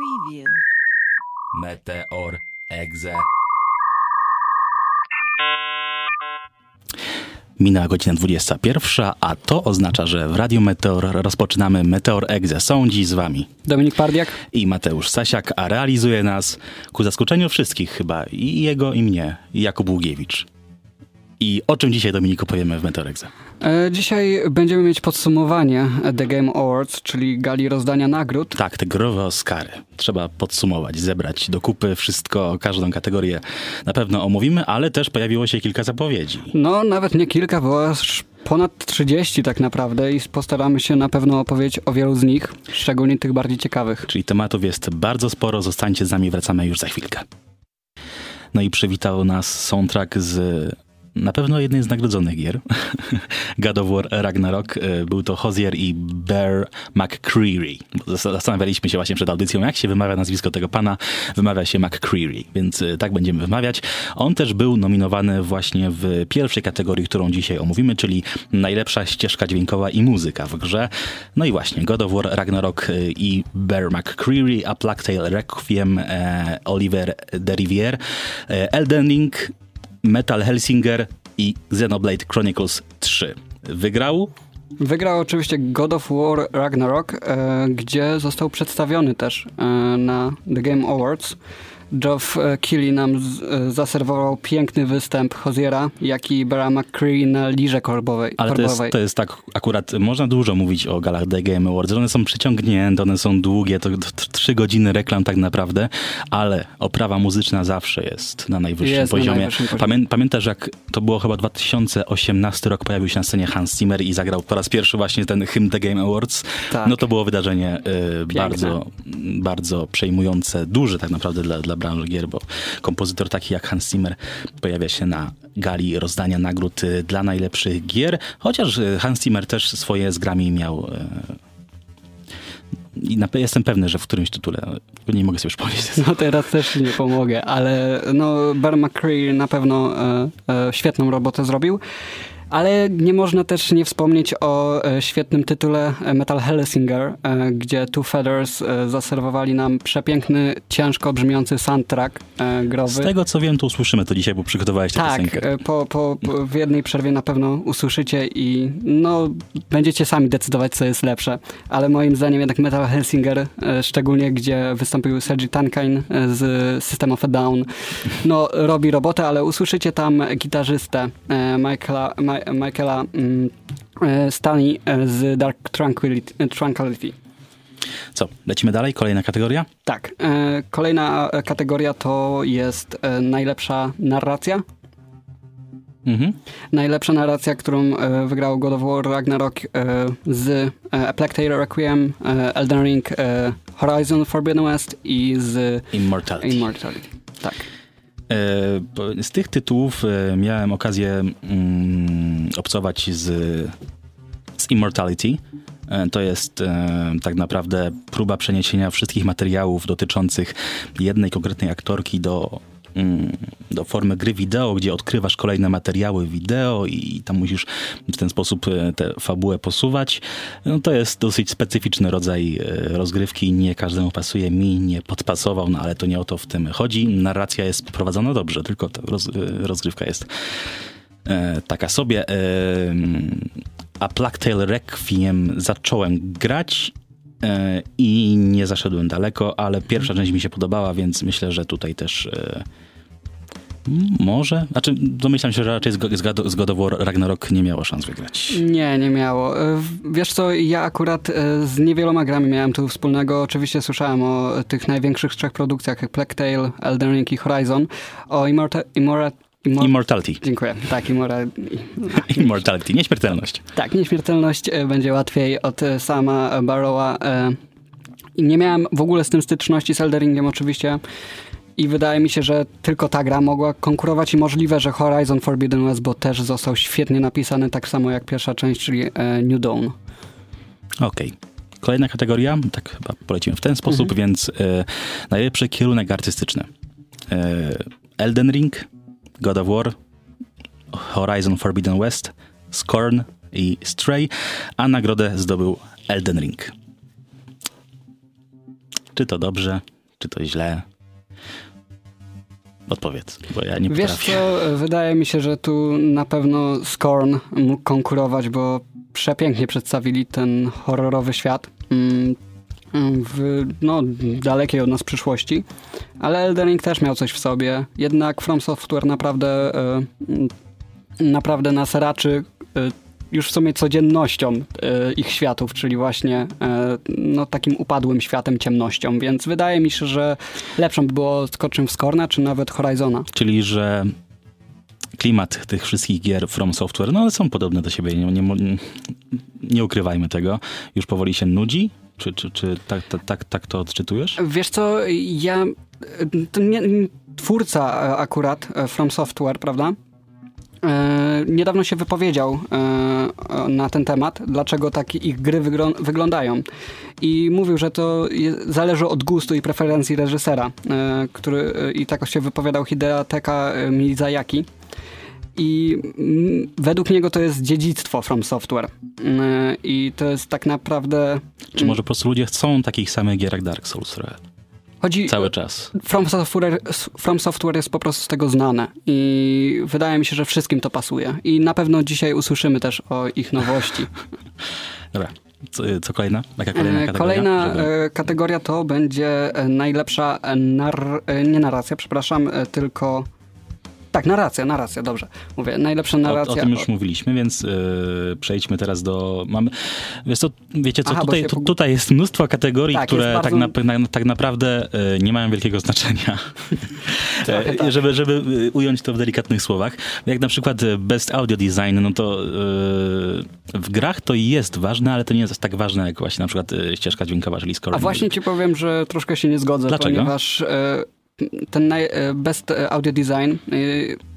Preview. Meteor Exe. Minęła godzina 21, a to oznacza, że w Radiu Meteor rozpoczynamy Meteor Exe. Są dziś z wami Dominik Pardiak. i Mateusz Sasiak, a realizuje nas ku zaskoczeniu wszystkich chyba, i jego i mnie, Jakub Ługiewicz. I o czym dzisiaj, Dominiku, powiemy w Meteor Exe? E, Dzisiaj będziemy mieć podsumowanie The Game Awards, czyli gali rozdania nagród. Tak, te growe Oscary. Trzeba podsumować, zebrać do kupy wszystko, każdą kategorię na pewno omówimy, ale też pojawiło się kilka zapowiedzi. No, nawet nie kilka, bo aż ponad 30 tak naprawdę i postaramy się na pewno opowiedzieć o wielu z nich, szczególnie tych bardziej ciekawych. Czyli tematów jest bardzo sporo. Zostańcie z nami, wracamy już za chwilkę. No i przywitał nas soundtrack z na pewno jednej z nagrodzonych gier. God of War Ragnarok. E, Był to Hozier i Bear McCreary. Zastanawialiśmy się właśnie przed audycją, jak się wymawia nazwisko tego pana. Wymawia się McCreary, więc e, tak będziemy wymawiać. On też był nominowany właśnie w pierwszej kategorii, którą dzisiaj omówimy, czyli najlepsza ścieżka dźwiękowa i muzyka w grze. No i właśnie God of War Ragnarok e, i Bear McCreary, A Plague Tale Requiem, e, Oliver de e, Elden Ring, Metal Helsinger i Xenoblade Chronicles 3. Wygrał Wygrał oczywiście God of War Ragnarok, e, gdzie został przedstawiony też e, na The Game Awards. Geoff e, Keighley nam e, zaserwował piękny występ Hoziera, jak i Bara McCree na liże korbowej. Ale to jest, to jest tak, akurat można dużo mówić o galach The Game Awards, one są przeciągnięte, one są długie, to, trzy godziny reklam tak naprawdę, ale oprawa muzyczna zawsze jest na najwyższym Jest na poziomie. najwyższym poziomie. Pamię, pamiętasz, jak to było chyba 2018 rok, pojawił się na scenie Hans Zimmer i zagrał po raz pierwszy właśnie ten hymn The Game Awards. Tak. No to było wydarzenie y, bardzo, bardzo przejmujące, duże tak naprawdę dla, dla branży gier, bo kompozytor taki jak Hans Zimmer pojawia się na gali rozdania nagród y, dla najlepszych gier, chociaż y, Hans Zimmer też swoje z grami miał y, i na, jestem pewny, że w którymś tytule, nie mogę sobie już powiedzieć. No teraz też nie pomogę, ale no Bear McCree na pewno e, e, świetną robotę zrobił. Ale nie można też nie wspomnieć o e, świetnym tytule e, Metal Hellsinger, e, gdzie Two Feathers zaserwowali nam przepiękny, ciężko brzmiący soundtrack growy. Z tego co wiem, to usłyszymy to dzisiaj, bo przygotowałeś tę tak, piosenkę. e, po, po, po, w jednej przerwie na pewno usłyszycie i no, będziecie sami decydować, co jest lepsze. Ale moim zdaniem jednak Metal Hellsinger, szczególnie gdzie wystąpił Sergi Tankian e, z System of a Down, no, robi robotę, ale usłyszycie tam gitarzystę Michaela, Ma, Michaela mm, e, Stanley e, z Dark Tranquility. e, Tranquility. Co, lecimy dalej? Kolejna kategoria? Tak. Kolejna kategoria to jest najlepsza narracja. Mhm. Najlepsza narracja, którą wygrał God of War Ragnarok z A Plague Tale Requiem, Elden Ring, Horizon Forbidden West i z Immortality. Immortality. Tak. E, Z tych tytułów e, miałem okazję mm, obcować z, z Immortality. E, To jest e, tak naprawdę próba przeniesienia wszystkich materiałów dotyczących jednej konkretnej aktorki do, do formy gry wideo, gdzie odkrywasz kolejne materiały wideo i tam musisz w ten sposób e, tę fabułę posuwać. No to jest dosyć specyficzny rodzaj e, rozgrywki, nie każdemu pasuje, mi nie podpasował, no ale to nie o to w tym chodzi. Narracja jest prowadzona dobrze, tylko ta e, rozgrywka jest taka sobie. A Plague Tale Requiem zacząłem grać i nie zaszedłem daleko, ale pierwsza część mi się podobała, więc myślę, że tutaj też e, może, znaczy domyślam się, że raczej z God- z God- z God of War Ragnarok nie miało szans wygrać. Nie, nie miało. E, Wiesz co, ja akurat e, z niewieloma grami miałem tu wspólnego. Oczywiście słyszałem o tych największych trzech produkcjach, jak Plague Tale, Elden Ring i Horizon. O Immorta... Immora... Immor... Immortality. Dziękuję. Tak, Immora... Immortality, nieśmiertelność. Tak, nieśmiertelność e, będzie łatwiej od e, sama Barrowa. e, nie miałem w ogóle z tym styczności z Elderingiem oczywiście. I wydaje mi się, że tylko ta gra mogła konkurować i możliwe, że Horizon Forbidden West, bo też został świetnie napisany, tak samo jak pierwsza część, czyli New Dawn. Okej. Kolejna kategoria, tak chyba polecimy w ten sposób, więc e, najlepszy kierunek artystyczny. E, Elden Ring, God of War, Horizon Forbidden West, Scorn i Stray, a nagrodę zdobył Elden Ring. Czy to dobrze, czy to źle? Odpowiedz, bo ja nie Wiesz potrafię. co, wydaje mi się, że tu na pewno Scorn mógł konkurować, bo przepięknie przedstawili ten horrorowy świat mm, w no, dalekiej od nas przyszłości, ale Elden Ring też miał coś w sobie. Jednak From Software naprawdę e, naprawdę nas raczy e, już w sumie codziennością e, ich światów, czyli właśnie no, takim upadłym światem, ciemnością, więc wydaje mi się, że lepszą by było skoczem w Scorna, czy nawet Horizona. Czyli, że klimat tych wszystkich gier From Software, no one są podobne do siebie, nie, nie, nie ukrywajmy tego. Już powoli się nudzi? Czy, czy, czy tak, tak, tak, tak to odczytujesz? Wiesz co, ja... Nie, twórca akurat From Software, prawda? E, niedawno się wypowiedział e, na ten temat, dlaczego tak ich gry wyglądają. I mówił, że to zależy od gustu i preferencji reżysera, e, który i tak się wypowiadał Hidetaka Miyazaki. I według niego to jest dziedzictwo From Software. I to jest tak naprawdę... Czy może po prostu ludzie chcą takich samych gier jak Dark Souls? Chodzi, Cały czas. From Software, From Software jest po prostu z tego znane i wydaje mi się, że wszystkim to pasuje. I na pewno dzisiaj usłyszymy też o ich nowości. Dobra. Co, co kolejna? Jaka kolejna e, kategoria? Kolejna Żeby... E, kategoria to będzie e, najlepsza nar... nie narracja, przepraszam, tylko tak, narracja, narracja, dobrze. Mówię, najlepsza narracja. O, o tym już mówiliśmy, więc yy, przejdźmy teraz do... Mamy, wiesz co, wiecie co, Aha, tutaj, tu, tutaj jest mnóstwo kategorii, tak, które bardzo... tak, na, na, tak naprawdę yy, nie mają wielkiego znaczenia. tak. żeby, żeby ująć to w delikatnych słowach. Jak na przykład Best Audio Design, no to yy, w grach to jest ważne, ale to nie jest tak ważne jak właśnie na przykład ścieżka dźwiękowa, czyli score. A właśnie ci powiem, że troszkę się nie zgodzę, Dlaczego? ponieważ ten e, best audio design e,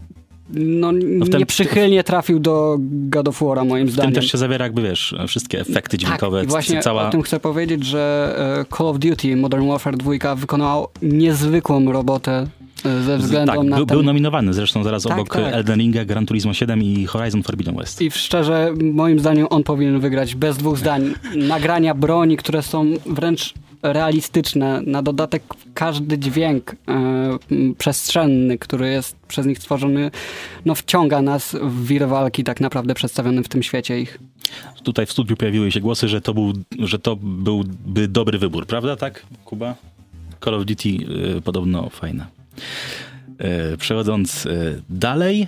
no, no ten, nieprzychylnie trafił do God of War'a moim zdaniem. W tym też się zawiera jakby, wiesz, wszystkie efekty dźwiękowe. Tak, i właśnie cała... o tym chcę powiedzieć, że e, Call of Duty Modern Warfare 2 wykonał niezwykłą robotę ze względu tak, na był, ten... był nominowany zresztą zaraz tak, obok tak. Elden Ringa, Gran Turismo 7 i Horizon Forbidden West. I szczerze, moim zdaniem on powinien wygrać bez dwóch zdań. Nagrania broni, które są wręcz realistyczne. Na dodatek każdy dźwięk e, przestrzenny, który jest przez nich stworzony, no wciąga nas w wir walki tak naprawdę przedstawiony w tym świecie ich. Tutaj w studiu pojawiły się głosy, że to, był, że to byłby dobry wybór, prawda? Tak, Kuba? Call of Duty y, podobno fajne. Y, przechodząc y, dalej,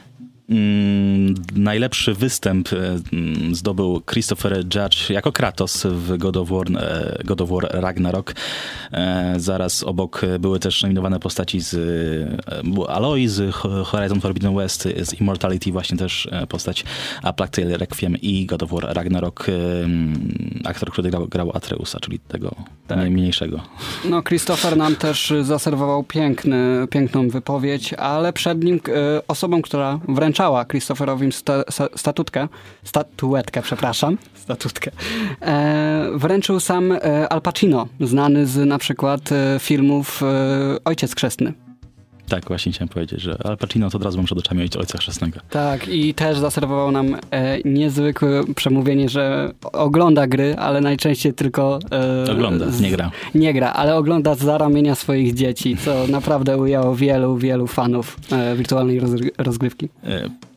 najlepszy występ mm, zdobył Christopher Judge jako Kratos w God of War, e, God of War Ragnarok. E, zaraz obok były też nominowane postaci z e, Aloy, z Horizon Forbidden West, z Immortality właśnie też postać A Plague Tale Requiem i God of War Ragnarok aktor, który grał, grał Atreusa, czyli tego tak. najmniejszego. No Christopher nam też zaserwował piękny, piękną wypowiedź, ale przed nim osobą, która wręcz wręczała Christopherowi sta, statutkę, statuetkę, przepraszam, statutkę, e, wręczył sam e, Al Pacino, znany z na przykład e, filmów e, Ojciec Chrzestny. Tak, właśnie chciałem powiedzieć, że Al Pacino to od razu mam przed oczami Ojca Chrzestnego. Tak, i też zaserwował nam e, niezwykłe przemówienie, że ogląda gry, ale najczęściej tylko... E, ogląda, z, nie gra. Nie gra, ale ogląda z ramienia swoich dzieci, co naprawdę ujęło wielu, wielu fanów e, wirtualnej rozgrywki.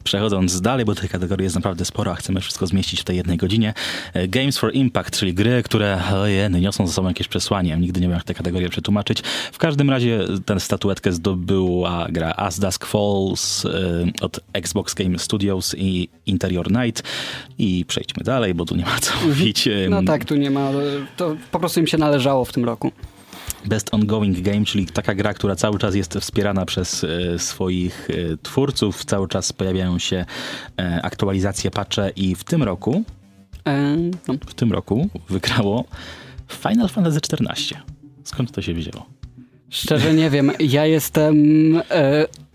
Przechodząc dalej, bo tej kategorii jest naprawdę sporo, a chcemy wszystko zmieścić w tej jednej godzinie. E, Games for Impact, czyli gry, które ojej, niosą ze sobą jakieś przesłanie. Nigdy nie wiem, jak tę kategorię przetłumaczyć. W każdym razie tę statuetkę zdobyła gra As Dusk Falls e, od Xbox Game Studios i Interior Night. I przejdźmy dalej, bo tu nie ma co mhm. mówić. No tak, tu nie ma. To po prostu im się należało w tym roku. Best Ongoing Game, czyli taka gra, która cały czas jest wspierana przez e, swoich e, twórców. Cały czas pojawiają się e, aktualizacje, patche i w tym roku no. w tym roku wygrało Final Fantasy XIV. Skąd to się wzięło? Szczerze nie wiem. Ja jestem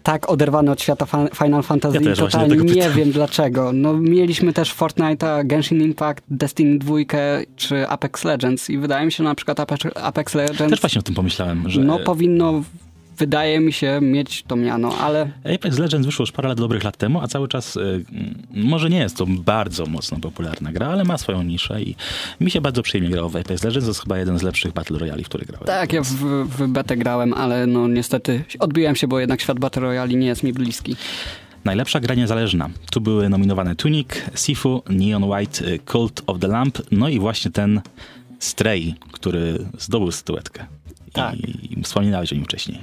tak oderwany od świata Final Fantasy ja totalnie nie wiem dlaczego. No, mieliśmy też Fortnite'a, Genshin Impact, Destiny 2 czy Apex Legends i wydaje mi się, że na przykład Apex, Legends... Też właśnie o tym pomyślałem, że... No powinno wydaje mi się mieć to miano, ale... Apex Legends wyszło już parę dobrych lat temu, a cały czas y, może nie jest to bardzo mocno popularna gra, ale ma swoją niszę i mi się bardzo przyjemnie grało w Apex Legends. To jest chyba jeden z lepszych Battle Royale, w który grałem. Tak, ja w, w betę grałem, ale no niestety odbiłem się, bo jednak świat Battle Royale nie jest mi bliski. Najlepsza gra niezależna. Tu były nominowane Tunic, Sifu, Neon White, Cult of the Lamp, no i właśnie ten Stray, który zdobył statuetkę. Tak. I, wspominałeś o nim wcześniej.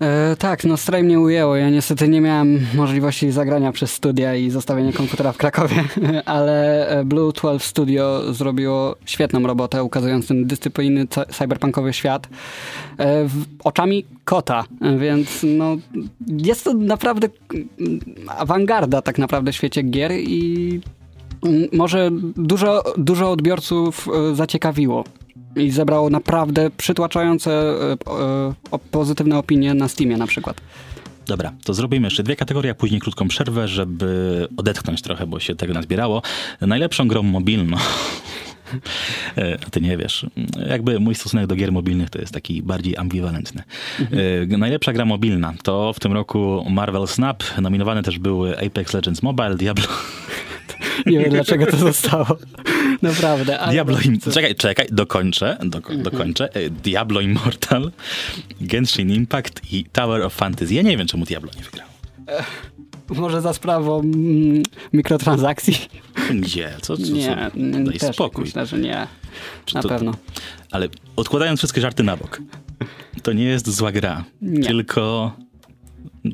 E, tak, no Stray mnie ujęło. Ja niestety nie miałem możliwości zagrania przez studia i zostawienia komputera w Krakowie, ale e, Blue 12 Studio zrobiło świetną robotę, ukazując ten dyscyplinny cyberpunkowy świat e, w, oczami kota, więc no, jest to naprawdę awangarda tak naprawdę w świecie gier i może dużo, dużo odbiorców e, zaciekawiło i zebrało naprawdę przytłaczające e, e, pozytywne opinie na Steamie na przykład. Dobra, to zrobimy jeszcze dwie kategorie, a później krótką przerwę, żeby odetchnąć trochę, bo się tego nazbierało. Najlepszą grą mobilną. Ty nie wiesz. Jakby mój stosunek do gier mobilnych to jest taki bardziej ambiwalentny. Mhm. Najlepsza gra mobilna to w tym roku Marvel Snap. Nominowane też były Apex Legends Mobile, Diablo. Nie wiem dlaczego to zostało. Naprawdę. Diablo im... Czekaj, czekaj, dokończę, do, mhm. dokończę. E, Diablo Immortal, Genshin Impact i Tower of Fantasy. Ja nie wiem, czemu Diablo nie wygrał. Może za sprawą mm, mikrotransakcji? Gdzie? Co, co, co? Nie, Daj też spokój. myślę, że nie. Na to, pewno. Ale odkładając wszystkie żarty na bok, to nie jest zła gra, nie. tylko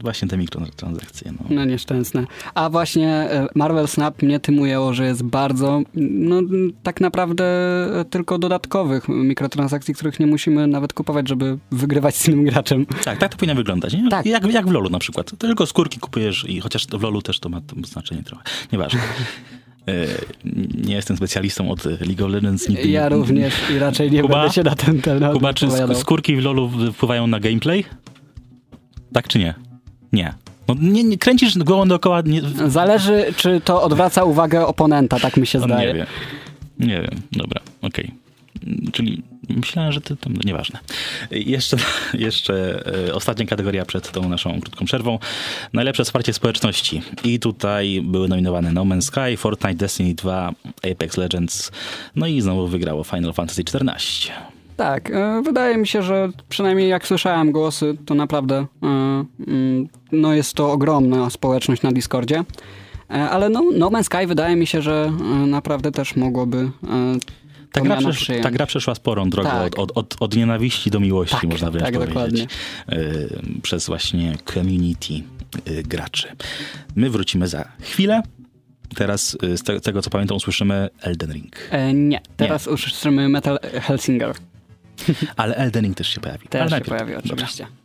Właśnie te mikrotransakcje. No. no nieszczęsne. A właśnie e, Marvel Snap mnie tym ujęło, że jest bardzo, no tak naprawdę e, tylko dodatkowych mikrotransakcji, których nie musimy nawet kupować, żeby wygrywać z innym graczem. Tak, tak to powinno wyglądać. Nie? Tak. Jak, jak w LoLu na przykład. Tylko skórki kupujesz i chociaż w LoLu też to ma znaczenie trochę. Nieważne. E, nie jestem specjalistą od League of Legends. Nigdy, ja również i raczej nie Kuba? będę się na ten temat Kuba, czy skórki w LoLu wpływają na gameplay? Tak czy nie? Nie. No, nie, nie kręcisz głową dookoła. Nie... Zależy, czy to odwraca uwagę oponenta, tak mi się On zdaje. Nie wiem. Nie wiem, dobra, okej. Okay. Czyli myślałem, że to, to nieważne. Jeszcze, jeszcze e, ostatnia kategoria przed tą naszą krótką przerwą. Najlepsze wsparcie społeczności. I tutaj były nominowane No Man's Sky, Fortnite, Destiny 2, Apex Legends. No i znowu wygrało Final Fantasy XIV. Tak, e, wydaje mi się, że przynajmniej jak słyszałem głosy, to naprawdę e, mm, no jest to ogromna społeczność na Discordzie. E, ale no, no Man's Sky wydaje mi się, że naprawdę też mogłoby ta gra, przesz, ta gra przeszła sporą drogę tak. od, od, od, nienawiści do miłości, tak, można wręcz tak, powiedzieć. Dokładnie. Przez właśnie community graczy. My wrócimy za chwilę. Teraz z tego, co pamiętam, usłyszymy Elden Ring. E, nie, teraz nie. usłyszymy Metal Helsinger. Ale Elden Ring też się pojawi. Też się pojawi, oczywiście. Dobra.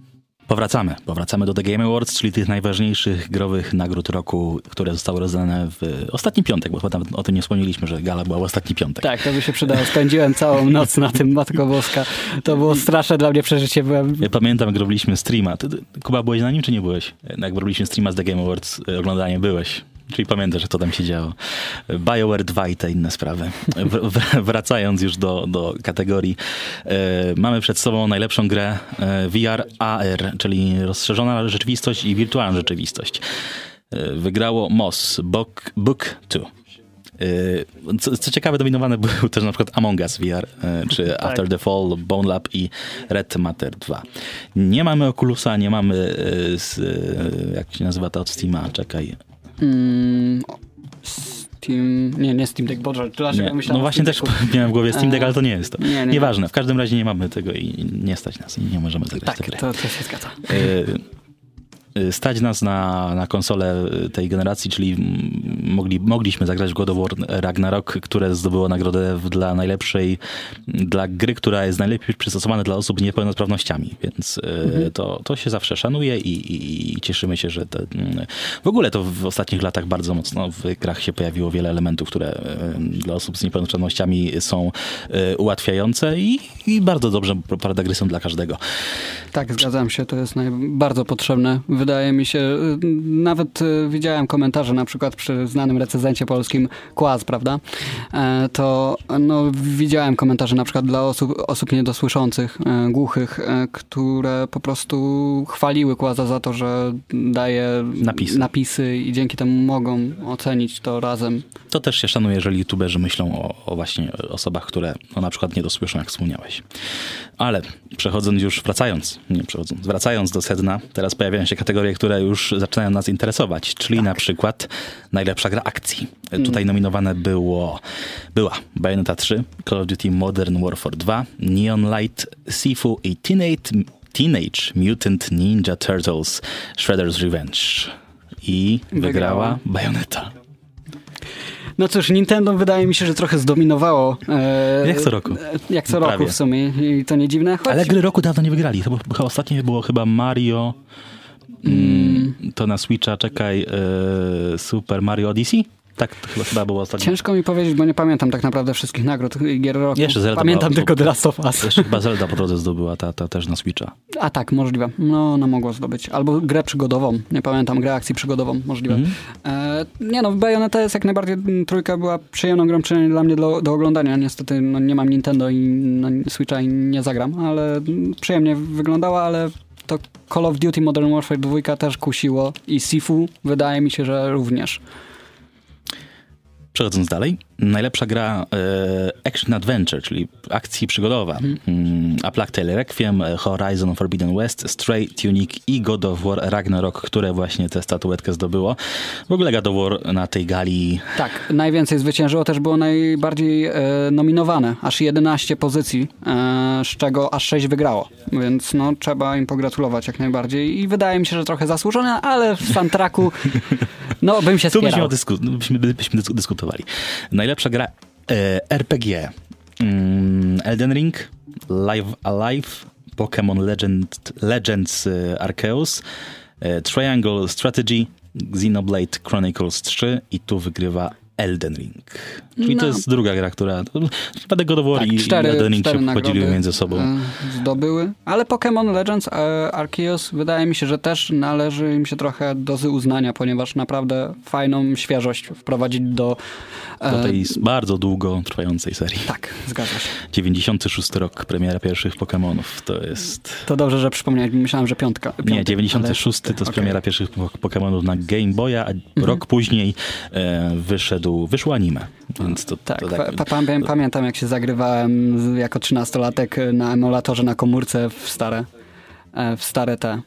Powracamy. Powracamy do The Game Awards, czyli tych najważniejszych growych nagród roku, które zostały rozdane w ostatni piątek, bo tam o tym nie wspomnieliśmy, że gala była w ostatni piątek. Tak, to by się przydało. Spędziłem całą noc na tym, Matko Boska. To było straszne dla mnie przeżycie. Byłem... Ja pamiętam, jak robiliśmy streama. Ty, Kuba, byłeś na nim, czy nie byłeś? Jak robiliśmy streama z The Game Awards, e, oglądanie byłeś. Czyli pamiętasz, że to tam się działo. BioWare 2 i te inne sprawy. W, wracając już do, do kategorii, e, mamy przed sobą najlepszą grę e, VR AR, czyli rozszerzona rzeczywistość i wirtualna rzeczywistość. E, wygrało MOS, Book, Book 2. E, co, co, ciekawe, dominowane był też na przykład Among Us VR, czy tak. After the Fall, Bone Lab i Red Matter 2. Nie mamy Oculusa, nie mamy, z, jak się nazywa to od Steama, czekaj, Mm, Steam... Nie, nie Steam Deck, Boże, nie. No właśnie też miałem w głowie Steam Deck, ale to nie jest to. Nie, nie, Nieważne, w każdym razie nie mamy tego i nie stać nas i nie możemy zagrać tak, to, to się zgadza. Y, stać nas na, na konsolę tej generacji, czyli mogli, mogliśmy zagrać w God of War Ragnarok, które zdobyło nagrodę dla najlepszej, dla gry, która jest najlepiej przystosowana dla osób z niepełnosprawnościami, więc y, mhm. to, to się zawsze szanuje i, i, i cieszymy się, że te, w ogóle to w ostatnich latach bardzo mocno w grach się pojawiło wiele elementów, które y, dla osób z niepełnosprawnościami są ułatwiające i, i bardzo dobrze, prawda, gry są dla każdego. Tak, zgadzam się, to jest naj... bardzo potrzebne. Wydaje mi się, y, nawet y, widziałem komentarze na przykład przy znanym recenzencie polskim Kłaz, prawda? E, to no, widziałem komentarze na przykład dla osób, osób niedosłyszących, e, głuchych, e, które po prostu chwaliły Kłaza za to, że daje Napisy. napisy i dzięki temu mogą ocenić to razem. To też się szanuje, jeżeli youtuberzy myślą o, o właśnie osobach, które no, na przykład nie dosłyszą, jak wspomniałeś. Ale przechodząc już, wracając, nie przechodząc, wracając do sedna, teraz pojawiają się kategorie, które już zaczynają nas interesować, czyli na przykład najlepsza gra akcji. Tutaj nominowane było, była Bayonetta 3, Call of Duty Modern Warfare 2, Neon Light, Sifu i Teenage, Teenage Mutant Ninja Turtles Shredder's Revenge. I wygrała, Wygrała. Bayonetta. No cóż, Nintendo wydaje mi się, że trochę zdominowało. E, Jak co roku. Jak co roku Prawie. w sumie i to nie dziwne. Choć Ale gry roku dawno nie wygrali. To było, ostatnie było chyba Mario. Mm, to na Switcha, czekaj, e, Super Mario Odyssey? Tak, chyba, chyba było ostatnie. Ciężko mi powiedzieć, bo nie pamiętam tak naprawdę wszystkich nagród i gier roku. Jeszcze Zelda Pamiętam była- tylko The Last of Us. Jeszcze chyba Zelda po drodze zdobyła, ta, ta też na Switcha. A tak, możliwe. No, ona mogła zdobyć. Albo grę przygodową. Nie pamiętam, grę akcji przygodową. Możliwe. Mhm. E, nie no, Bayonetta jest jak najbardziej, m, trójka była przyjemną grą, przynajmniej dla mnie do, do oglądania. Niestety no, nie mam Nintendo i na Switcha i nie zagram, ale m, przyjemnie wyglądała, ale to Call of Duty Modern Warfare 2 też kusiło i Sifu wydaje mi się, że również. Przechodząc dalej, najlepsza gra e, Action Adventure, czyli akcji przygodowa. Mm, A Plague Tale Requiem, e, Horizon Forbidden West, Stray, Tunic i God of War Ragnarok, które właśnie tę statuetkę zdobyło. W ogóle God of War na tej gali Tak, najwięcej zwyciężyło, też było najbardziej e, nominowane, aż 11 pozycji, e, z czego aż 6 wygrało, więc no trzeba im pogratulować jak najbardziej i wydaje mi się, że trochę zasłużone, ale w soundtracku no bym się Tu byśmy, spierał. dysku- byśmy, byśmy dysku- dyskutowali. Najlepsza gra e, RPG. Mm, Elden Ring, Live Alive, Pokémon Legend, Legends e, Arceus, e, Triangle Strategy, Xenoblade Chronicles 3 i tu wygrywa Elden Ring. Czyli to No. jest druga gra, która... Naprawdę God of War Tak, i, cztery, Elden Ring się podzieliły między sobą. e, Zdobyły, ale Pokémon Legends e, Arceus wydaje mi się, że też należy im się trochę dozy uznania, ponieważ naprawdę fajną świeżość wprowadzić do... e, Do tej bardzo długo trwającej serii. Tak, zgadza się. 96 rok, premiera pierwszych Pokémonów. To jest... To dobrze, że przypomniałeś, myślałem, że piątka. Nie, piąty, 96 ale- to jest okej. premiera pierwszych po- Pokemonów na Game Boya, a rok później e, wyszedł, wyszło anime. Więc to, Tak, to pa, pa, pamię- pamiętam jak się zagrywałem jako trzynastolatek na emulatorze na komórce w stare, e, w stare te,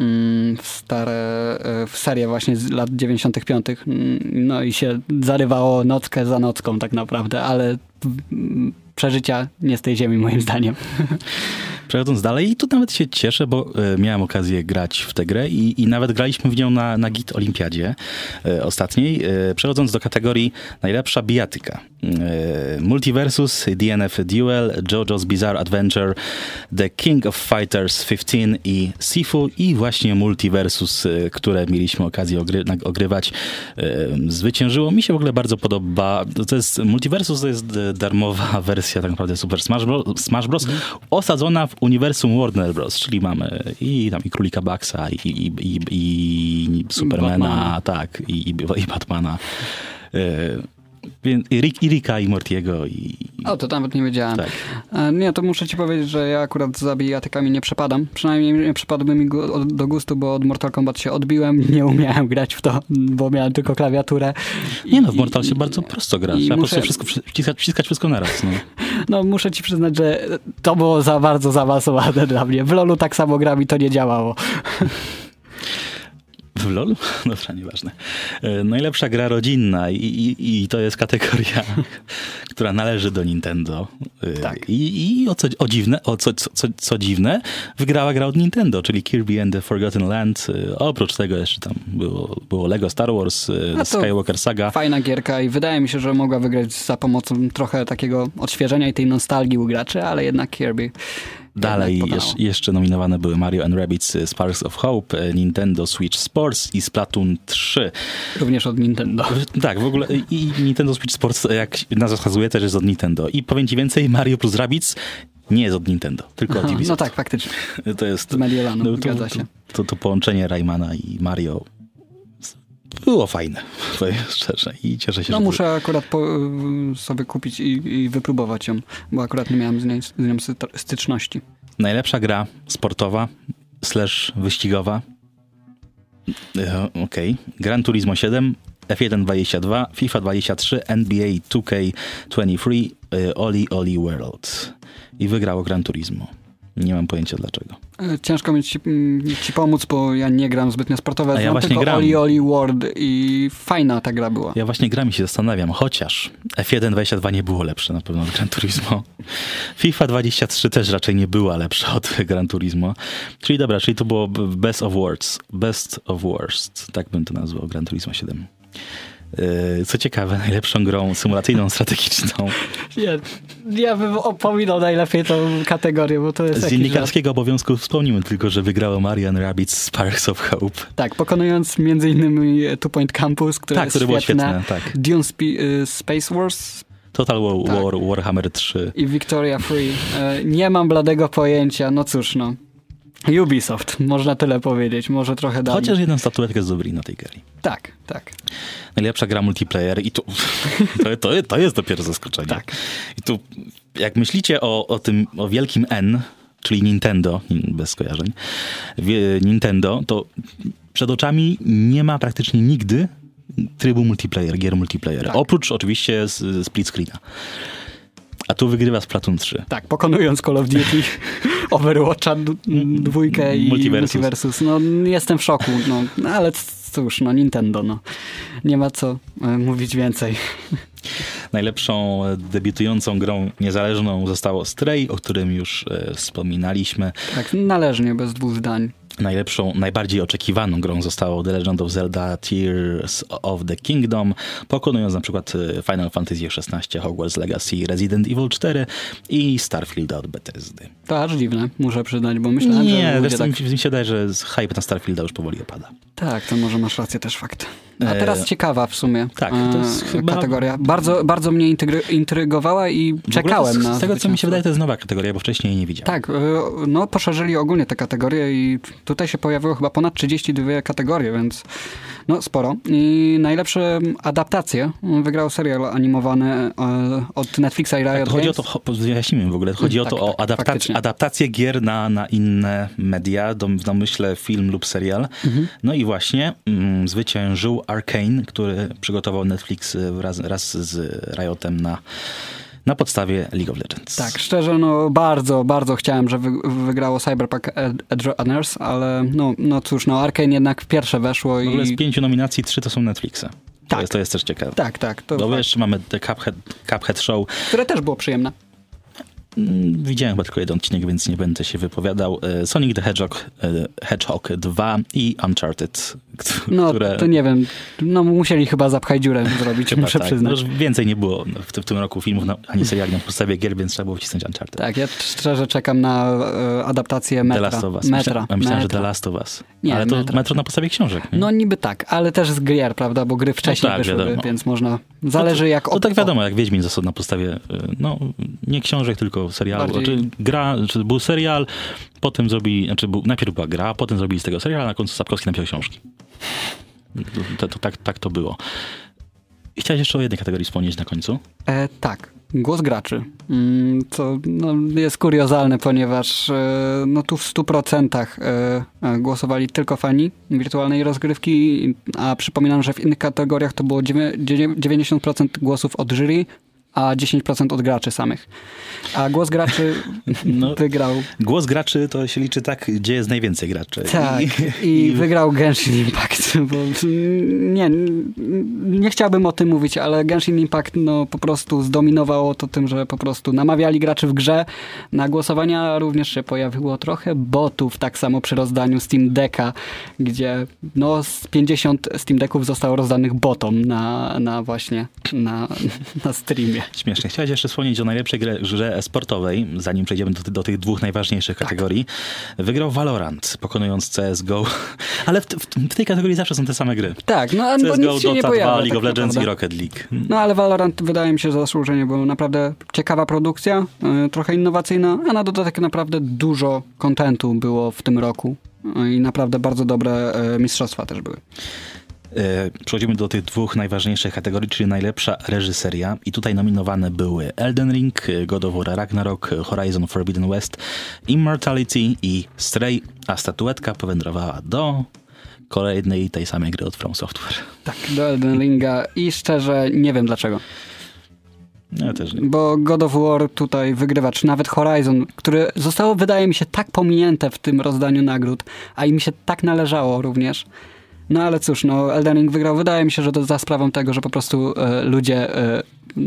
mm, w stare, e, w serię właśnie z lat 95. Mm, No i się zarywało nockę za nocką tak naprawdę, ale mm, przeżycia nie z tej ziemi moim zdaniem. Przechodząc dalej, i tu nawet się cieszę, bo e, miałem okazję grać w tę grę i, i nawet graliśmy w nią na, na Git Olimpiadzie e, ostatniej. E, przechodząc do kategorii najlepsza bijatyka. Multiversus, DNF Duel, JoJo's Bizarre Adventure, The King of Fighters 15 i Sifu i właśnie Multiversus, które mieliśmy okazję ogry, ogrywać, zwyciężyło. Mi się w ogóle bardzo podoba. To jest, Multiversus to jest darmowa wersja tak naprawdę Super Smash Bros. Smash Bros. osadzona w uniwersum Warner Bros., czyli mamy i tam i Królika Baxa, i, i, i, i Supermana, Batmana. tak, i, i, i Batmana. Rick, I Ricka, i Mortiego, i... O, to nawet nie wiedziałem. Tak. E, Nie, to muszę ci powiedzieć, że ja akurat za bijatykami nie przepadam. Przynajmniej nie przepadłby mi do gustu, bo od Mortal Kombat się odbiłem. Nie umiałem grać w to, bo miałem tylko klawiaturę. Nie no, w Mortal się i- bardzo prosto gra. Trzeba po muszę- prostu wszystko, wciskać, wciskać wszystko naraz. No. No, muszę ci przyznać, że to było za bardzo zaawansowane dla mnie. W LoLu tak samo gram i to nie działało. W LoL? Dobra, nieważne. E, Najlepsza gra rodzinna i, i, i to jest kategoria, która należy do Nintendo. E, Tak. I, i o, co, o dziwne, o co, co, co, dziwne, wygrała gra od Nintendo, czyli Kirby and the Forgotten Land. E, Oprócz tego jeszcze tam było, było Lego Star Wars, Skywalker Saga. Fajna gierka i wydaje mi się, że mogła wygrać za pomocą trochę takiego odświeżenia i tej nostalgii u graczy, ale jednak Kirby. Dalej jeszcze, nominowane były Mario and Rabbids e, Sparks of Hope, e, Nintendo Switch Sports i Splatoon 3. Również od Nintendo. Tak, w ogóle i Nintendo Switch Sports, jak nazwa wskazuje, też jest od Nintendo. I powiem ci więcej, Mario plus Rabbids Nie jest od Nintendo, tylko Aha, od Ubisoft. no tak, faktycznie. To jest... Z Mediolanu, no, to, to, to, to połączenie Raymana i Mario było fajne, powiem szczerze. I cieszę się, No muszę akurat po, y, sobie kupić i, i wypróbować ją, bo akurat nie miałem z, niej, z nią styczności. Najlepsza gra sportowa slash wyścigowa. E, Okej. Gran Turismo 7, F1 22, FIFA 23, NBA 2K23, e, Oli Oli World. I wygrało Gran Turismo. Nie mam pojęcia dlaczego. E, Ciężko mi ci, ci pomóc, bo ja nie gram zbytnio sportowe. Ja właśnie tylko gram. Oli Oli World i fajna ta gra była. Ja właśnie gram i się zastanawiam, chociaż F1 22 nie było lepsze na pewno od Gran Turismo. FIFA 23 też raczej nie była lepsza od Gran Turismo. Czyli dobra, czyli to było Best of Worst. Best of Worst. Tak bym to nazwał, Gran Turismo 7. Yy, Co ciekawe, najlepszą grą symulacyjną, strategiczną Ja, ja bym opominał najlepiej tą kategorię, bo to jest z dziennikarskiego obowiązku wspomnimy tylko, że wygrało Marian Rabbit Sparks of Hope. Tak, pokonując między innymi Two Point Campus, które Tak, jest które było świetne. tak. Dune Spe- y, Space Wars Total War, Tak. War, Warhammer 3. i Victoria Free. E, Nie mam bladego pojęcia, no cóż no. Ubisoft, można tyle powiedzieć, może trochę dalej. Chociaż jedną statuetkę zdobyli na tej gali. Tak, tak. najlepsza gra multiplayer i tu to, to, to jest dopiero zaskoczenie. Tak. I tu jak myślicie o, o tym, o wielkim N, czyli Nintendo, bez skojarzeń, Nintendo, to przed oczami nie ma praktycznie nigdy trybu multiplayer, gier multiplayer. Tak. Oprócz oczywiście z, split screena. A tu wygrywa Splatoon 3. Tak, pokonując Call of Duty, Overwatcha dwójkę i Multiversus. Multiversus. No jestem w szoku, no, no ale cóż, no Nintendo, no. Nie ma co e, mówić więcej. Najlepszą e, debiutującą grą niezależną zostało Stray, o którym już e, wspominaliśmy. Tak, należnie, bez dwóch zdań. Najlepszą, najbardziej oczekiwaną grą zostało The Legend of Zelda Tears of the Kingdom, pokonując na przykład e, Final Fantasy XVI, Hogwarts Legacy, Resident Evil 4 i Starfield od Bethesdy. To aż dziwne, muszę przyznać, bo myślałem, Nie, że zresztą tak... mi się wydaje, że hype na Starfielda już powoli opada. Tak, to może masz rację, też fakt. A E, teraz ciekawa w sumie tak, e, to jest chyba- kategoria. Bardzo, bardzo mnie intry- intrygowała i czekałem to, na Z tego, co mi się wydaje, to jest nowa kategoria, bo wcześniej jej nie widziałem. Tak, y, no poszerzyli ogólnie te kategorie i tutaj się pojawiło chyba ponad 32 kategorie, więc no sporo. I najlepsze adaptacje wygrał serial animowany e, od Netflixa i Riot Tak, to chodzi o Games. to, cho- wyjaśnijmy w ogóle, chodzi o Tak, to o tak, adaptac- adaptację gier na, na inne media, w domyśle film lub serial. Mhm. No i właśnie mm, zwyciężył Arkane, który przygotował Netflix y, wraz, raz z Riotem na, na podstawie League of Legends. Tak, szczerze, no bardzo, bardzo chciałem, żeby wygrało Cyberpunk Ed- Edge Runners, ale no, no cóż, no Arkane jednak pierwsze weszło W ogóle z i... pięciu nominacji trzy to są Netflixa. To, Tak. jest, to jest też ciekawe. Tak, tak, to Bo fakt, jeszcze mamy The Cuphead, Cuphead Show. które też było przyjemne. Mm, Widziałem chyba tylko jeden odcinek, więc nie będę się wypowiadał. E, Sonic the Hedgehog, e, Hedgehog 2 i Uncharted, No, które... to nie wiem, no musieli chyba zapchaj dziurę zrobić, Chyba muszę tak. przyznać. No, już więcej nie było w, w tym roku filmów na, ani seriali na podstawie gier, więc trzeba było wcisnąć Uncharted. Tak, ja szczerze czekam na e, adaptację Metra. The Last of Us. Metra. Myślałem, myślałem że Metra. The Last of Us. Nie, Ale to Metra. metro na podstawie książek. Nie? No niby tak, ale też z gier, prawda, bo gry wcześniej tak, wyszłyby, wiadomo. więc można, zależy jak... to op- tak wiadomo, jak Wiedźmin został na podstawie, y, no nie książek, tylko serialu. Bardziej- Znaczy, gra, czy był serial, potem zrobili, znaczy był, najpierw była gra, potem zrobili z tego serial, a na końcu Sapkowski napisał książki. To, to, tak, tak to było. I chciałeś jeszcze o jednej kategorii wspomnieć na końcu. E, tak, głos graczy. Mm, Co no, jest kuriozalne, ponieważ e, no, tu w 100% e, e, głosowali tylko fani wirtualnej rozgrywki, a przypominam, że w innych kategoriach to było dziewię- dziewię- 90% głosów od jury, a 10% od graczy samych. A głos graczy No. wygrał Głos graczy to się liczy tak, gdzie jest najwięcej graczy. Tak, I, i, wygrał Genshin Impact. Bo, nie, nie chciałbym o tym mówić, ale Genshin Impact no, po prostu zdominowało to tym, że po prostu namawiali graczy w grze na głosowania. Również się pojawiło trochę botów, tak samo przy rozdaniu Steam Decka, gdzie no, z 50 Steam Decków zostało rozdanych botom na, na właśnie na, na streamie. Będzie. Śmiesznie. Chciałeś jeszcze wspomnieć o najlepszej grze, grze sportowej, zanim przejdziemy do, do tych dwóch najważniejszych Tak. kategorii. Wygrał Valorant, pokonując CSGO, ale w, w, w tej kategorii zawsze są te same gry. Tak, no CSGO, nic się nie Dota 2, pojawia. League tak of Legends naprawdę. i Rocket League. No ale Valorant wydaje mi się zasłużenie, bo naprawdę ciekawa produkcja, y, trochę innowacyjna, a na dodatek naprawdę dużo kontentu było w tym roku. Y, I naprawdę bardzo dobre y, mistrzostwa też były. E, Przechodzimy do tych dwóch najważniejszych kategorii, czyli najlepsza reżyseria. I tutaj nominowane były Elden Ring, God of War Ragnarok, Horizon Forbidden West, Immortality i Stray, a statuetka powędrowała do kolejnej tej samej gry od From Software. Tak, do Elden Ringa i szczerze nie wiem dlaczego. Ja też nie. Bo God of War tutaj wygrywa, czy nawet Horizon, które zostało, wydaje mi się, tak pominięte w tym rozdaniu nagród, a i mi się tak należało również. No ale cóż, no Elden Ring wygrał. Wydaje mi się, że to za sprawą tego, że po prostu e, ludzie, e,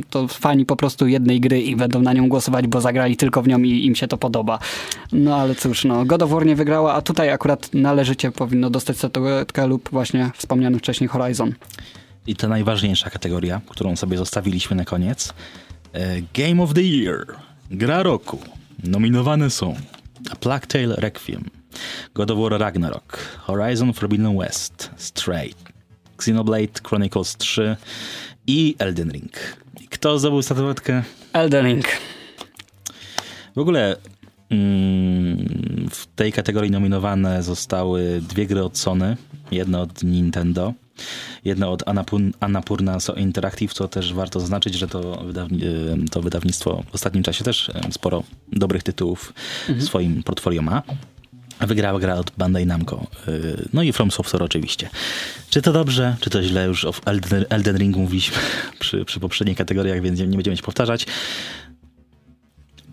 to fani po prostu jednej gry i będą na nią głosować, bo zagrali tylko w nią i im się to podoba. No ale cóż, no God of War nie wygrała, a tutaj akurat należycie powinno dostać statuetkę lub właśnie wspomniany wcześniej Horizon. I ta najważniejsza kategoria, którą sobie zostawiliśmy na koniec. E, Game of the Year. Gra roku. Nominowane są A Plague Tale Requiem, God of War Ragnarok, Horizon Forbidden West, Stray, Xenoblade Chronicles 3 i Elden Ring. Kto zdobył statuetkę? Elden Ring. W ogóle mm, w tej kategorii nominowane zostały dwie gry od Sony, jedna od Nintendo, jedna od Annapur- Annapurna So Interactive, co też warto zaznaczyć, że to, wydawni- y, to wydawnictwo w ostatnim czasie też y, sporo dobrych tytułów w swoim portfolio ma. Wygrała gra od Bandai Namco. y, No i From Software oczywiście. Czy to dobrze, czy to źle? Już o Elden, Elden Ringu mówiliśmy przy, przy poprzednich kategoriach, więc nie będziemy się powtarzać.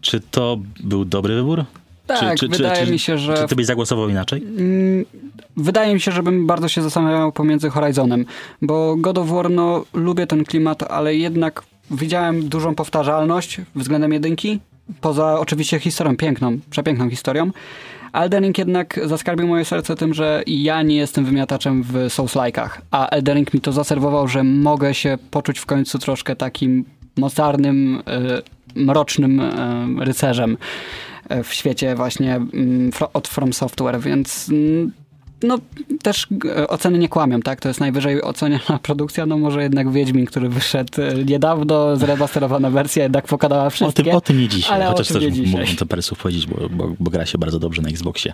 Czy to był dobry wybór? Tak, czy, czy, wydaje czy, mi się, że Czy ty byś zagłosował inaczej? Mm, Wydaje mi się, żebym bardzo się zastanawiał pomiędzy Horizonem, bo God of War, no lubię ten klimat, ale jednak widziałem dużą powtarzalność względem jedynki, poza oczywiście historią piękną, przepiękną historią. Elden Ring jednak zaskarbił moje serce tym, że ja nie jestem wymiataczem w Souls-like'ach, a Elden Ring mi to zaserwował, że mogę się poczuć w końcu troszkę takim mocarnym, y, mrocznym y, rycerzem y, w świecie właśnie mm, od From Software, więc mm, no też e, oceny nie kłamią, tak? To jest najwyżej oceniana produkcja, no może jednak Wiedźmin, który wyszedł e, niedawno, zremasterowana wersja, jednak pokadała O wszystkie. tym, o tym nie dzisiaj, ale o chociaż też mógłbym to parę słów powiedzieć, bo, bo, bo gra się bardzo dobrze na Xboxie.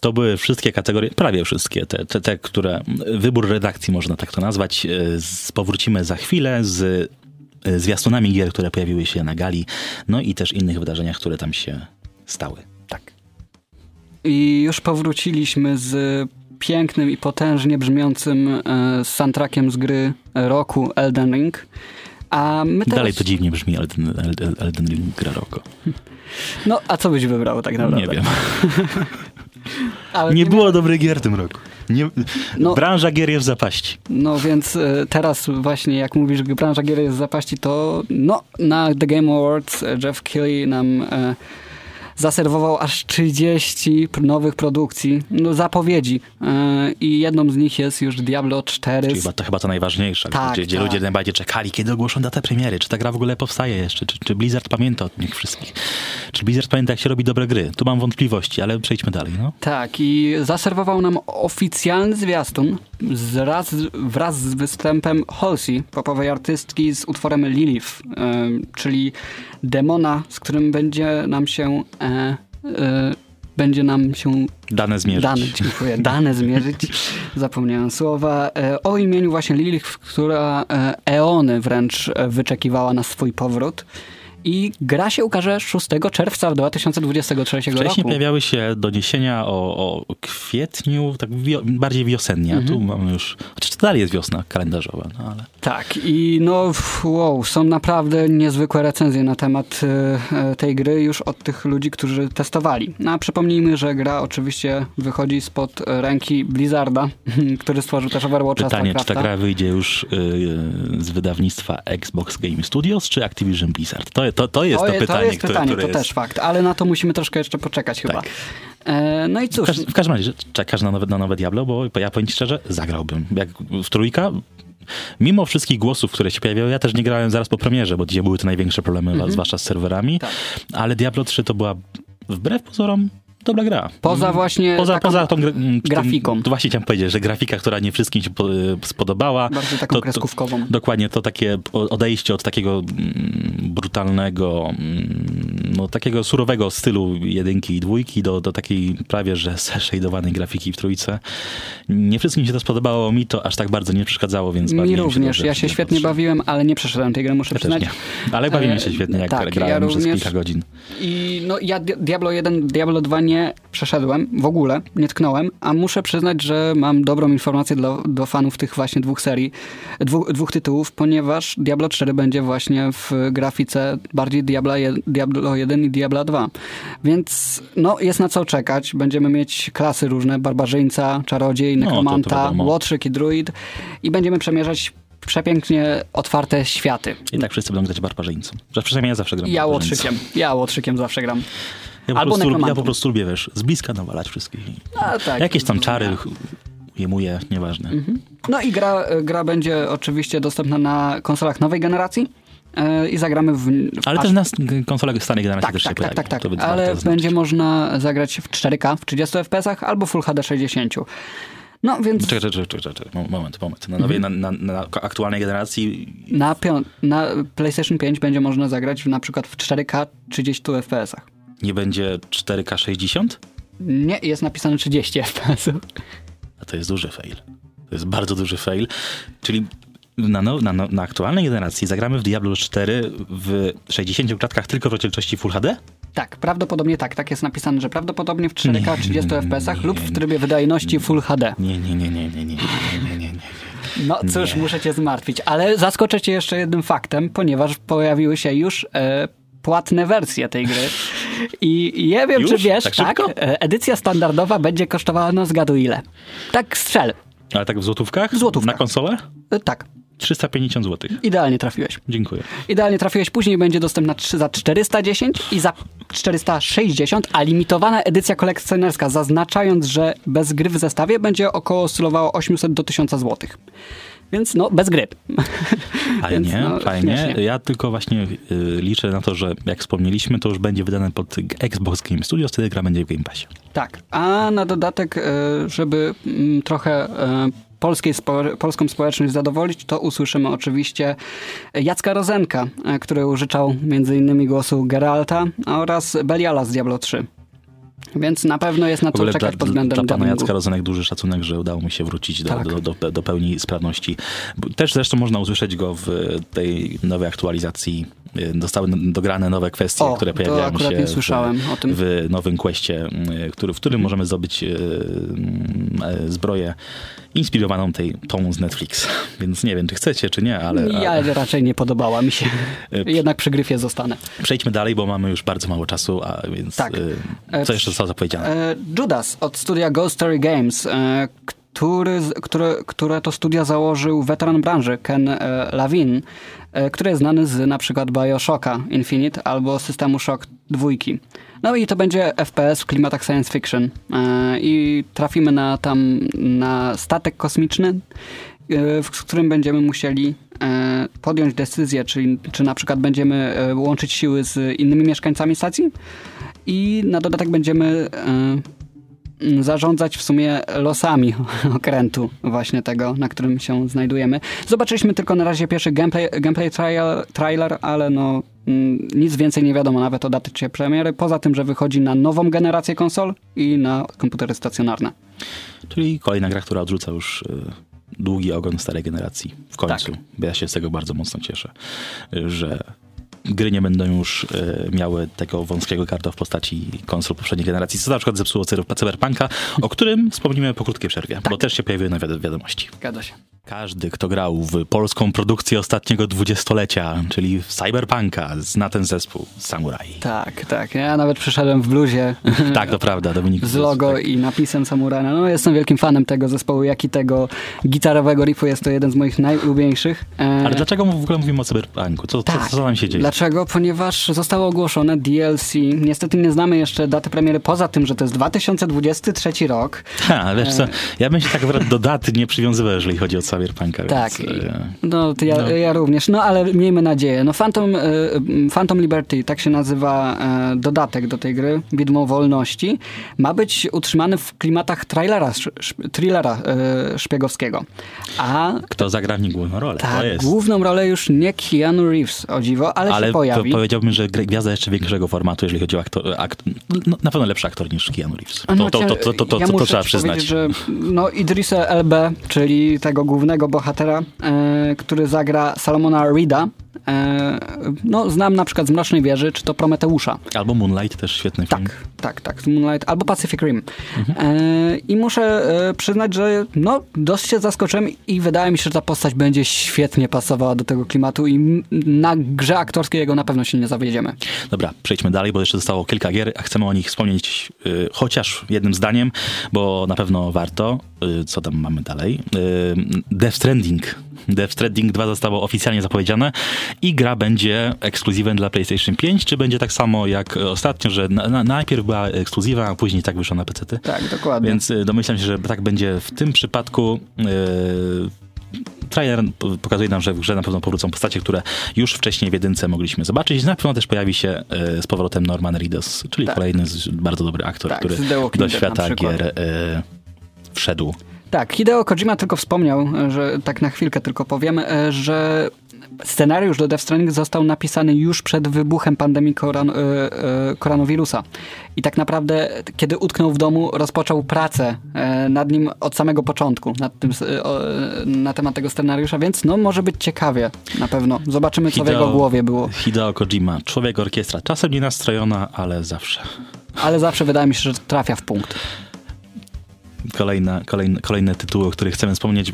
To były wszystkie kategorie, prawie wszystkie, te, te, te które, wybór redakcji można tak to nazwać. E, powrócimy za chwilę z zwiastunami gier, które pojawiły się na gali, no i też innych wydarzeniach, które tam się stały. I już powróciliśmy z pięknym i potężnie brzmiącym e, soundtrackiem z gry roku Elden Ring. A my teraz... Dalej to dziwnie brzmi Elden, Elden, Elden Ring gra roku. No, a co byś wybrał tak naprawdę? Nie wiem. Nie nie było dobrych gier w tym roku. Nie, No- branża gier jest w zapaści. No więc e, teraz właśnie jak mówisz, że branża gier jest w zapaści, to no na The Game Awards e, Jeff Keighley nam zaserwował aż 30 pr- nowych produkcji, no zapowiedzi e, i jedną z nich jest już Diablo 4. Czyli chyba to chyba to najważniejsze, Tak, gdzie, gdzie tak. ludzie najbardziej czekali, kiedy ogłoszą datę premiery, czy ta gra w ogóle powstaje jeszcze, czy, czy Blizzard pamięta o nich wszystkich. Czy Blizzard pamięta, jak się robi dobre gry? Tu mam wątpliwości, ale przejdźmy dalej. No. Tak, i zaserwował nam oficjalny zwiastun z raz, wraz z występem Halsey, popowej artystki z utworem Lilith, e, czyli demona, z którym będzie nam się e, e, będzie nam się Dane zmierzyć. dane, dziękuję, dane zmierzyć, zapomniałem słowa, e, o imieniu właśnie Lilith, która e, eony wręcz wyczekiwała na swój powrót. I gra się ukaże 6 czerwca 2023 Wcześniej roku. pojawiały się doniesienia o, o kwietniu, tak wio, bardziej wiosennie, a tu Mhm. mamy już, chociaż to dalej jest wiosna kalendarzowa, no ale... Tak, i no wow, są naprawdę niezwykłe recenzje na temat e, tej gry już od tych ludzi, którzy testowali. No, a przypomnijmy, że gra oczywiście wychodzi spod ręki Blizzarda, który stworzył też Overwatcha, Pytanie, czy ta gra wyjdzie już y, z wydawnictwa Xbox Game Studios, czy Activision Blizzard? To jest to, to, to jest to, to pytanie, to jest które, pytanie, które to jest... też fakt, ale na to musimy troszkę jeszcze poczekać chyba. Tak. E, no i W, cóż, każ, w każdym razie, czekasz na nowe, na nowe Diablo, bo ja powiem ci szczerze, zagrałbym. Jak w trójka, mimo wszystkich głosów, które się pojawiały, ja też nie grałem zaraz po premierze, bo gdzie były te największe problemy, zwłaszcza z serwerami, Tak. ale Diablo 3 to była wbrew pozorom dobra gra. poza właśnie Poza, poza tą gra- m, grafiką. Tym, to właśnie chciałem powiedzieć, że grafika, która nie wszystkim się po, spodobała. bardziej taką to, to, kreskówkową. Dokładnie, to takie odejście od takiego mm, brutalnego, mm, no takiego surowego stylu jedynki i dwójki do, do takiej prawie, że shadeowanej grafiki w trójce. Nie wszystkim się to spodobało, mi to aż tak bardzo nie przeszkadzało, więc Mi również, dobrze ja się świetnie 3. bawiłem, ale nie przeszedłem tej gry, muszę Ja przyznać. Ale bawiłem E, się świetnie, jak tak, grałem ja przez kilka godzin. I no ja Di- Diablo 1, Diablo 2 nie przeszedłem w ogóle, nie tknąłem, a muszę przyznać, że mam dobrą informację dla, fanów tych właśnie dwóch serii, dwóch, dwóch tytułów, ponieważ Diablo 4 będzie właśnie w grafice bardziej Diablo, je, Diablo 1 i Diablo 2. Więc no jest na co czekać. Będziemy mieć klasy różne, barbarzyńca, czarodziej, No, nekromanta, wiadomo. łotrzyk i druid i będziemy przemierzać przepięknie otwarte światy. I tak wszyscy będą grać barbarzyńcą. Przynajmniej ja zawsze gram Ja łotrzykiem, ja łotrzykiem zawsze gram. Ja po, Albo prostu, lubię- ja po prostu lubię, wiesz, z bliska nawalać wszystkich. A, tak, Jakieś tam czary zrozumiałem. ujmuję, nieważne. No i gra, gra będzie oczywiście dostępna na konsolach nowej generacji e, i zagramy w... Ale aż- też na konsolach starej generacji tak, też tak, się tak, pojawi. tak, tak, warto ale będzie można zagrać w 4K w 30 fps albo Full HD 60. No więc Czekaj, czekaj, czekaj, czekaj, czekaj. moment, moment. Na, nowej, Mhm. na, na, na aktualnej generacji na, pią- na PlayStation 5 będzie można zagrać w, na przykład w 4K 30 fps. Nie będzie 4K 60? Nie, jest napisane 30 fps. A to jest duży fail. To jest bardzo duży fail. Czyli na, no, na, na aktualnej generacji zagramy w Diablo 4 w 60 klatkach tylko w rozdzielczości Full HD? Tak, prawdopodobnie tak. Tak jest napisane, że prawdopodobnie w 4K 30 fps lub w trybie wydajności Full HD. Nie, nie, nie, nie, nie, nie, nie, nie, nie, nie. No cóż, muszę cię zmartwić, ale zaskoczę cię jeszcze jednym faktem, ponieważ pojawiły się już e, płatne wersje tej gry. I nie wiem, Już? czy wiesz, Tak tak, e, edycja standardowa będzie kosztowała, no zgaduj ile. Tak strzel. Ale tak w złotówkach? W złotówkach. Na konsolę? E, tak, 350 zł. idealnie trafiłeś. Dziękuję. Idealnie trafiłeś, później będzie dostępna za 410 i za 460, a limitowana edycja kolekcjonerska, zaznaczając, że bez gry w zestawie będzie około oscylowało 800 do 1000 zł. Więc no, bez gry. Fajnie, Więc, no, fajnie. śmiesznie. Ja tylko właśnie y, liczę na to, że jak wspomnieliśmy, to już będzie wydane pod Xbox Game Studios, wtedy gra będzie w Game Passie. Tak, a na dodatek, e, żeby mm, trochę e, polskiej spo, polską społeczność zadowolić, to usłyszymy oczywiście Jacka Rozenka, e, który użyczał m.in. głosu Geralta oraz Beliala z Diablo 3. Więc na pewno jest na co czekać dla, pod względem dla pana. Jacka Rozenek duży szacunek, że udało mu się wrócić do, Tak. do, do, do pełni sprawności. Też zresztą można usłyszeć go w tej nowej aktualizacji. Y, Zostały n- dograne nowe kwestie, O, które pojawiają się nie słyszałem o tym. w nowym questie, y, który, w którym możemy zdobyć y, y, zbroję inspirowaną tej, tą z Netflix. Więc nie wiem, czy chcecie, czy nie, ale... Ja raczej nie podobała mi się. E, Jednak przy gryfie zostanę. Przejdźmy dalej, bo mamy już bardzo mało czasu, a więc Tak. y, E, co jeszcze zostało zapowiedziane? E, Judas od studia Ghost Story Games, e, który, które, które to studia założył weteran branży Ken e, Lavin, e, który jest znany z na przykład Bioshocka Infinite albo systemu Shock 2. No i to będzie FPS w klimatach science fiction. E, I trafimy na tam na statek kosmiczny, w którym będziemy musieli podjąć decyzję, czy, czy na przykład będziemy łączyć siły z innymi mieszkańcami stacji i na dodatek będziemy zarządzać w sumie losami okrętu właśnie tego, na którym się znajdujemy. Zobaczyliśmy tylko na razie pierwszy gameplay, gameplay trial, trailer, ale no mm, nic więcej nie wiadomo nawet o dacie premiery, poza tym, że wychodzi na nową generację konsol i na komputery stacjonarne. Czyli kolejna gra, która odrzuca już y, długi ogon starej generacji. W końcu. Tak. Bo ja się z tego bardzo mocno cieszę, że gry nie będą już y, miały tego wąskiego garda w postaci konsol poprzedniej generacji, co na przykład zepsuło cyber- Cyberpunka, o którym wspomnimy po krótkiej przerwie, bo też się pojawiły nowe wiad- wiadomości. Zgadza się. Każdy, kto grał w polską produkcję ostatniego dwudziestolecia, czyli w Cyberpunka, zna ten zespół Samurai. Tak, tak. Ja nawet przyszedłem w bluzie. tak, to prawda, Dominik. Z logo tak. i napisem Samurana. No, jestem wielkim fanem tego zespołu, jak i tego gitarowego riffu. Jest to jeden z moich najulubieńszych. E... Ale dlaczego w ogóle mówimy o Cyberpunku? Co, tak. co, co się dzieje? Dlaczego? Ponieważ zostało ogłoszone DLC. Niestety nie znamy jeszcze daty premiery, poza tym, że to jest 2023 rok. Ha, wiesz co, ja bym się tak do daty nie przywiązywał, jeżeli chodzi o Tak, więc, e, no, ja, no. ja również. No ale miejmy nadzieję. No Phantom, e, Phantom Liberty, tak się nazywa e, dodatek do tej gry, Widmo Wolności, ma być utrzymany w klimatach trailera, thrillera szpiegowskiego. A Kto zagra w nim główną rolę? Tak, główną rolę już nie Keanu Reeves, o dziwo, ale, ale się pojawi. powiedziałbym, że gwiazda jeszcze większego formatu, jeżeli chodzi o aktor, aktor no, na pewno lepszy aktor niż Keanu Reeves. To, no, to, to, to, to, to, ja to, to trzeba przyznać. że no, Idrisa LB, czyli tego głównego bohatera, e, który zagra Salomona E, no, znam na przykład z Mrocznej Wieży, czy to Prometeusza. Albo Moonlight, też świetny film. Tak, tak, tak, Moonlight, albo Pacific Rim. Mhm. E, I muszę e, przyznać, że no, dość się zaskoczyłem i wydaje mi się, że ta postać będzie świetnie pasowała do tego klimatu i na grze aktorskiej jego na pewno się nie zawiedziemy. Dobra, przejdźmy dalej, bo jeszcze zostało kilka gier, a chcemy o nich wspomnieć y, chociaż jednym zdaniem, bo na pewno warto. Y, co tam mamy dalej? Y, Death Stranding Death Stranding 2 zostało oficjalnie zapowiedziane i gra będzie ekskluzywem dla PlayStation 5, czy będzie tak samo jak ostatnio, że na, na, najpierw była ekskluzywa, a później tak wyszła na PC? -ty? Tak, dokładnie. Więc y, domyślam się, że tak będzie w tym przypadku. Yy, trailer pokazuje nam, że w grze na pewno powrócą postacie, które już wcześniej w jedynce mogliśmy zobaczyć. Na pewno też pojawi się y, z powrotem Norman Reedus, czyli tak. kolejny bardzo dobry aktor, tak, który do świata gier y, wszedł. Tak, Hideo Kojima tylko wspomniał, że tak na chwilkę tylko powiem, e, że scenariusz do Death Stranding został napisany już przed wybuchem pandemii e, e, koronawirusa. I tak naprawdę, kiedy utknął w domu, rozpoczął pracę nad nim od samego początku, tym, na temat tego scenariusza, więc no może być ciekawie, na pewno. Zobaczymy, co Hideo, w jego głowie było. Hideo Kojima, człowiek orkiestra. Czasem nie nastrojona, ale zawsze. Ale zawsze wydaje mi się, że trafia w punkt kolejne, kolejne, kolejne tytuły, o których chcemy wspomnieć,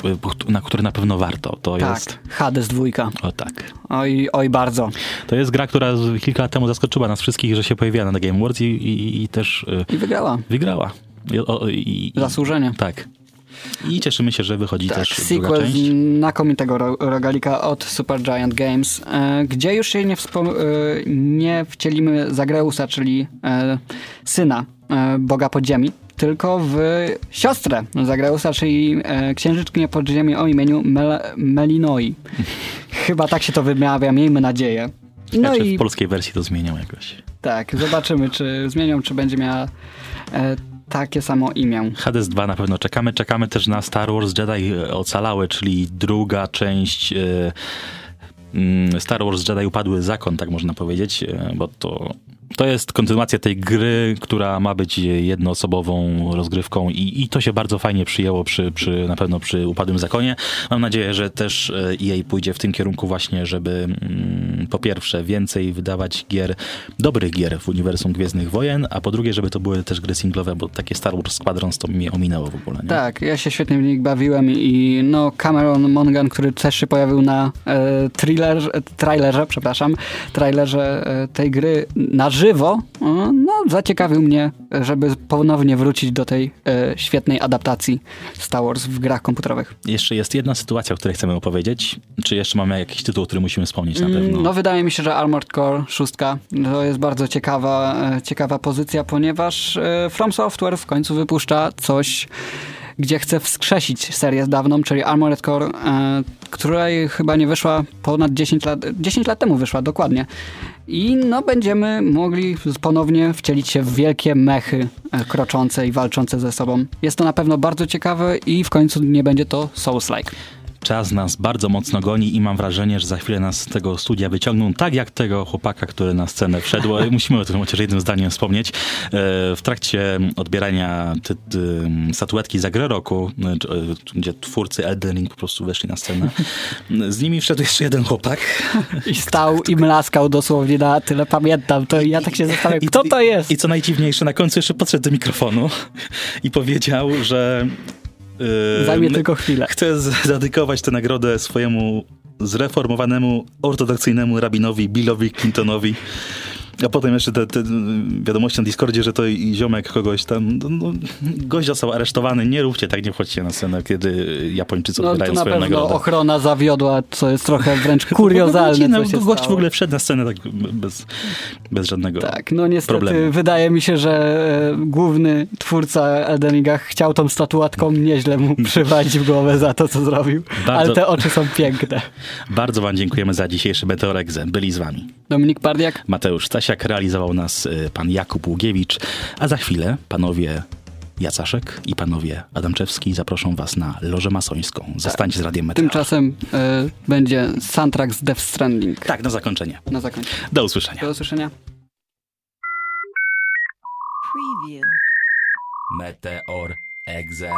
na które na pewno warto. To tak, jest... Hades dwójka. O tak. Oj, oj bardzo. To jest gra, która kilka lat temu zaskoczyła nas wszystkich, że się pojawiła na Game Awards i, i, i też... Y, I wygrała. Wygrała. I, o, i, Zasłużenie. Tak. I cieszymy się, że wychodzi tak, też sequel część. znakomitego rogalika od Supergiant Games, e, gdzie już się nie, e, nie wcielimy Zagreusa, czyli e, syna e, Boga Podziemi, tylko w siostrę Zagreusa, czyli e, księżyczkę podziemi o imieniu Mel Melinoi. Chyba tak się to wymawia, miejmy nadzieję. No znaczy, i w polskiej wersji to zmienią jakoś. Tak, zobaczymy, czy zmienią, czy będzie miała e, takie samo imię. Hades 2 na pewno czekamy. Czekamy też na Star Wars Jedi Ocalałe, czyli druga część e, mm, Star Wars Jedi Upadły Zakon, tak można powiedzieć, e, bo to to jest kontynuacja tej gry, która ma być jednoosobową rozgrywką i, i to się bardzo fajnie przyjęło przy, przy, na pewno przy Upadłym Zakonie. Mam nadzieję, że też EA pójdzie w tym kierunku właśnie, żeby mm, po pierwsze więcej wydawać gier, dobrych gier w uniwersum Gwiezdnych Wojen, a po drugie, żeby to były też gry singlowe, bo takie Star Wars Squadrons to mnie ominęło w ogóle. Nie? Tak, ja się świetnie w nich bawiłem i no Cameron Mongan, który też się pojawił na e, thriller, trailerze, przepraszam, trailerze e, tej gry na żywo, no zaciekawił mnie, żeby ponownie wrócić do tej e, świetnej adaptacji Star Wars w grach komputerowych. Jeszcze jest jedna sytuacja, o której chcemy opowiedzieć. Czy jeszcze mamy jakiś tytuł, który musimy wspomnieć na pewno? No wydaje mi się, że Armored Core 6 to jest bardzo ciekawa, e, ciekawa pozycja, ponieważ e, From Software w końcu wypuszcza coś gdzie chce wskrzesić serię dawną, czyli Armored Core, e, której chyba nie wyszła ponad 10 lat, 10 lat temu wyszła, dokładnie. I no będziemy mogli ponownie wcielić się w wielkie mechy e, kroczące i walczące ze sobą. Jest to na pewno bardzo ciekawe i w końcu nie będzie to Souls-like. Czas nas bardzo mocno goni i mam wrażenie, że za chwilę nas z tego studia wyciągną, tak jak tego chłopaka, który na scenę wszedł. Musimy o tym chociaż jednym zdaniem wspomnieć. E, w trakcie odbierania ty, ty, statuetki za grę roku, e, gdzie twórcy Elden Ring po prostu weszli na scenę, z nimi wszedł jeszcze jeden chłopak. I stał i mlaskał dosłownie na tyle pamiętam. To ja tak się zastanawiam, kto to jest? I co najdziwniejsze, na końcu jeszcze podszedł do mikrofonu i powiedział, że Yy, Zajmie tylko chwilę. Chcę z- zadedykować tę nagrodę swojemu zreformowanemu, ortodoksyjnemu rabinowi Billowi Clintonowi. A potem jeszcze te, te wiadomości na Discordzie, że to i ziomek kogoś tam. No, no, gość został aresztowany. Nie róbcie tak, nie wchodźcie na scenę, kiedy Japończycy No odbierają swoją nagrodę. ochrona zawiodła, co jest trochę wręcz kuriozalne, no, co gość w stało. ogóle wszedł na scenę tak bez, bez żadnego Tak, no niestety problemu. wydaje mi się, że e, główny twórca Elden Ringa chciał tą statuatką nieźle mu przywalić w głowę za to, co zrobił. Bardzo- Ale te oczy są piękne. Bardzo wam dziękujemy za dzisiejszy Meteoregze. Byli z wami Dominik Pardiak, Mateusz Stasiak, realizował nas y, pan Jakub Ługiewicz, a za chwilę panowie Jacaszek i panowie Adamczewski zaproszą was na Lożę Masońską. Zostańcie z Radiem Meteor. tymczasem e, będzie soundtrack z Death Stranding. Tak, na zakończenie. Na zakończenie. Do usłyszenia. Do usłyszenia. Preview. Meteor Exe.